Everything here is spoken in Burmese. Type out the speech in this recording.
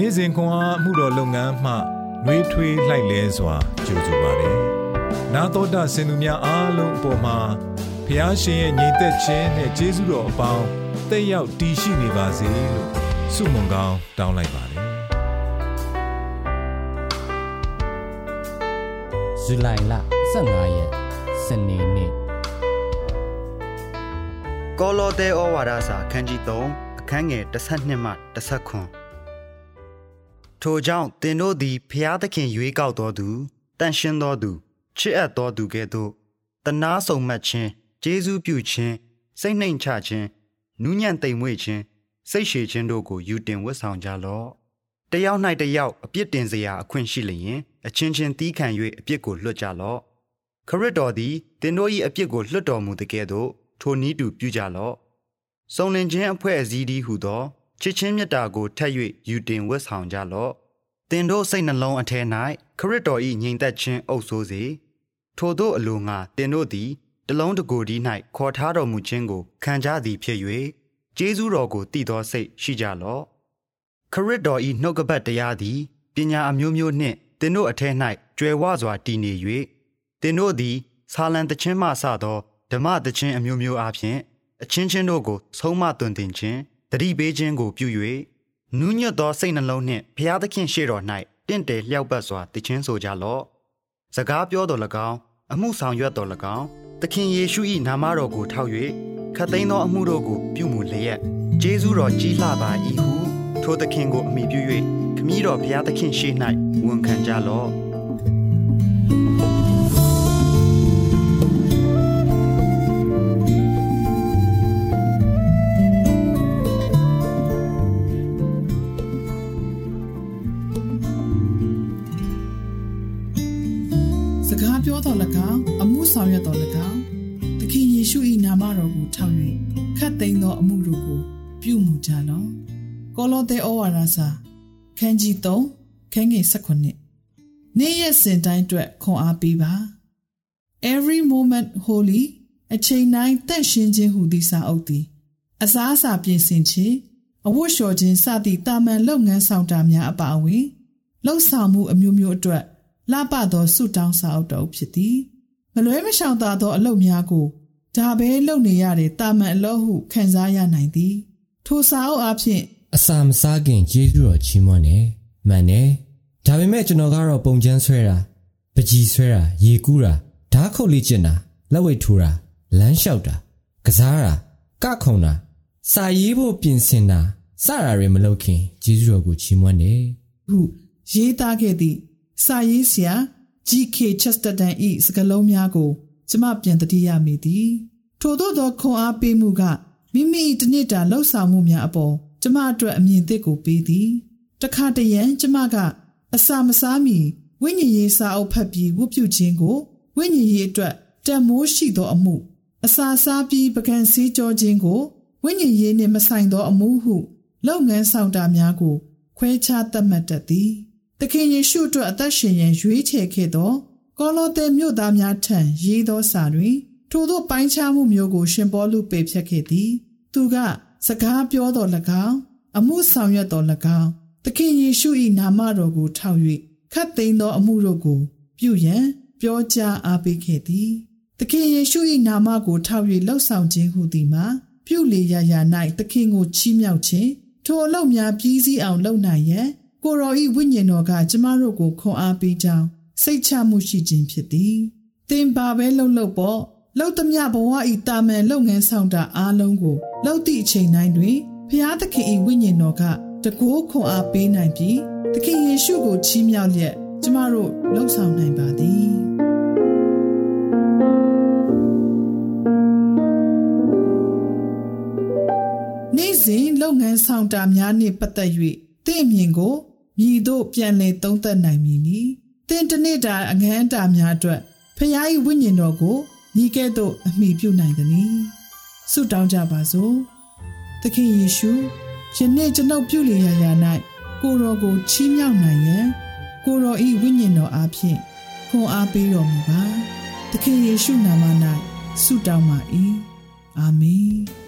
နေ့စဉ်ခွန်အားမှုတော်လုပ်ငန်းမှနှွေးထွေးလှိုက်လဲစွာကြိုဆိုပါတယ်။နာတော်တာစင်သူများအားလုံးအပေါ်မှာဖျားရှင်ရဲ့ညီသက်ခြင်းနဲ့ကျေးဇူးတော်အပေါင်းတက်ရောက်တည်ရှိနေပါစေလို့ဆုမွန်ကောင်းတောင်းလိုက်ပါတယ်။ဇူလိုင်လ15ရက်စနေနေ့ကောလောသဲဩဝါဒစာခန်းကြီး3အခန်းငယ်12မှ19 ထိုကြောင့်သင်တို့သည်ဖျားသခင်ရွေးကောက်တော်သူတန်ရှင်းတော်သူချစ်အပ်တော်သူကဲ့သို့တနာဆုံမှတ်ခြင်းကျေးဇူးပြုခြင်းစိတ်နှိမ်ချခြင်းနူးညံ့သိမ်မွေ့ခြင်းစိတ်ရှည်ခြင်းတို့ကိုယူတင်ဝတ်ဆောင်ကြလော့တယောက်၌တယောက်အပြစ်တင်စရာအခွင့်ရှိလျင် အချင်းချင်းတီးခံ၍အပြစ်ကိုလွတ်ကြလော့ခရစ်တော်သည်သင်တို့၏အပြစ်ကိုလွတ်တော်မူတဲ့ကဲ့သို့ထိုနည်းတူပြုကြလော့စုံလင်ခြင်းအဖွဲ့အစည်းဒီဟုသော ချစ်ချင်းမြတ်တာကိုထက်၍ယူတင်ဝတ်ဆောင်ကြလော့သင်တို့စိတ်နှလုံးအထဲ၌ခရစ်တော်၏ငြိမ်သက်ခြင်းအုပ်ဆိုးစေထိုတို့အလိုငါသင်တို့သည်တလုံးတကိုယ်ဒီ၌ခေါ်ထားတော်မူခြင်းကိုခံကြသည်ဖြစ်၍ကျေးဇူးတော်ကိုတည်သောစိတ်ရှိကြလော့ခရစ်တော်၏နှုတ်ကပတ်တရားသည်ပညာအမျိုးမျိုးနှင့်သင်တို့အထက်၌ကြွယ်ဝစွာတည်နေ၍သင်တို့သည်ဆာလံတခြင်းမှစသောဓမ္မတခြင်းအမျိုးမျိုးအားဖြင့်အချင်းချင်းတို့ကိုဆုံးမသွန်သင်ခြင်း တတိပေးခြင်းကိုပြု၍နူးညွတ်သောစိတ်နှလုံးနှင့်ဘုရားသခင်ရှေ့တော်၌တင့်တယ်လျှောက်ပတ်စွာတည်ခြင်းဆိုကြလော့စကားပြောတော်၎င်းအမှုဆောင်ရွက်တော်၎င်းသခင်ယေရှု၏နာမတော်ကိုထောက်၍ခတ်သိမ်းသောအမှုတို့ကိုပြုမူလျက်ဂျေဇုတော်ကြီးလှပါ၏ဟုထိုသခင်ကိုအမိပြု၍ခမည်းတော်ဘုရားသခင်ရှေ့၌ဝန်ခံကြလော့ အမှုဆောင်ရွက်တော်၎င်းသခင်ယေရှု၏နာမတော်ကိုထောက်၍ခတ်သိမ်းသောအမှုတို့ကို ပြုမှုကြလော့ကောလောသဲဩဝါဒစာခန်းကြီး3ခန်းငယ်19နေ့ရက်စဉ်တိုင်းအတွက်ခွန်အားပေးပါ Every moment holy အချိန်တိုင်းတန့်ရှင်းခြင်းဟူသည့်စာအုပ်သည်အစားအစာပြင်ဆင်ခြင်းအဝတ်လျှော်ခြင်းစသည့်တာမန်လုပ်ငန်းဆောင်တာများအပါအဝင်လှုပ်ဆောင်မှုအမျိုးမျိုးအတွက်လှပသောဆုတောင်းစာအုပ်တော်ဖြစ်သည်မ လွဲမရှောင်သာသောအလုပ်များကိုဒါပဲလုပ်နေရတဲ့တာမန်အလုပ်ဟုခံစားရနိုင်သည် ထိုစာအုပ်အဖြစ်အစာမစားခင်ကျေးဇူးတော်ချီးမွမ်းတယ်မှန်တယ်ဒါပေမဲ့ကျွန်တော်ကတော့ပုံချမ်းဆွဲတာပကြီးဆွဲတာရေကူးတာဓားခုတ်လေးကျင်တာလက်ဝိတ်ထိုးတာလမ်းလျှောက်တာကစားတာကခုံတာစာရေးဖို့ပြင်ဆင်တာစတာတွေမလုပ်ခင်ကျေးဇူးတော်ကိုချီးမွမ်းတယ်ဟုရေးသားခဲ့သည့်စာရေးဆရာ G.K. Chesterton ၏စကားလုံးများကို ကျမပြန်တတိယမိသည်ထို့သောသောခွန်အားပေးမှုကမိမိတနစ်တာလှုပ်ဆောင်မှုများအပေါ်ကျမအတွက်အမြင်သစ်ကိုပေးသည်တခါတရံကျမကအစာမစားမီဝိညာဉ်ရေးစာအုပ်ဖတ်ပြီးဝတ်ပြုခြင်းကိုဝိညာဉ်ရေးအတွက်တန်မိုးရှိသောအမှု အစာစားပြီးပကံစည်းကြောခြင်းကိုဝိညာဉ်ရေးနှင့်မဆိုင်သောအမှုဟုလုပ်ငန်းဆောင်တာများကို ခွဲခြားသတ်မှတ်တတ်သည် သခင်ယေရှုအတွက်အသက်ရှင်ရန်ရွေးချယ်ခဲ့သောကောလောသဲမြို့သားများထံရေးသောစာတွင်ထိုသောပိုင်းခြားမှုမျိုးကို ရှင်ပေါလုပေဖြတ်ခဲ့သည် သူက စကားပြောတော်၎င်းအမှုဆောင်ရွက်တော်၎င်းသခင်ယေရှု၏နာမတော်ကိုထောက်၍ခတ်သိမ်းသောအမှုတို့ကို ပြုရန်ပြောကြားအားပေးခဲ့သည်သခင်ယေရှု၏နာမကိုထောက်၍လှုပ်ဆောင်ခြင်းဟုသည်မှာပြုလေရာရာ၌သခင်ကိုချီးမြှောက်ခြင်းထိုအလုပ်များပြီးစီးအောင်လုပ်နိုင်ရန် ကိုရောဤဝိညာဉ်တော်ကကျမတို့ကိုခွန်အားပေးကြောင်းစိတ်ချမှုရှိခြင်းဖြစ်သည်။သင်ပါပဲလှုပ်လှုပ်ပေါ့လှုပ်သမျှဘဝဤတာမန်လုပ်ငန်းဆောင်တာအားလုံးကိုလှုပ်သည့်အချိန်တိုင်းတွင်ဖျားသခင်ဤဝိညာဉ်တော်ကတကိုးခွန်အားပေးနိုင်ပြီးသခင်ယေရှုကိုချီးမြှောက်လျက်ကျမတို့လှုပ်ဆောင်နိုင်ပါသည်။နေ့စဉ်လုပ်ငန်းဆောင်တာများနှင့်ပတ်သက်၍တင့်အမြင်ကို မြည်တို့ပြန်လည်သုံးသပ်နိုင်မည်နီသင်တနေ့တာအငန်းအတာများအတွက်ဖခင်၏ဝိညာဉ်တော်ကိုညီကဲ့သို့အမိပြုနိုင်သည်။ဆုတောင်းကြပါစို့။သခင်ယေရှုယနေ့ကျွန်ုပ်ပြုလေရာရာ၌ကိုတော်ကိုချီးမြှောက်နိုင်ရန်ကိုတော်၏ဝိညာဉ်တော်အားဖြင့်ခွန်အားပေးတော်မူပါ။သခင်ယေရှုနာမ၌ဆုတောင်းပါ၏။အာမင်။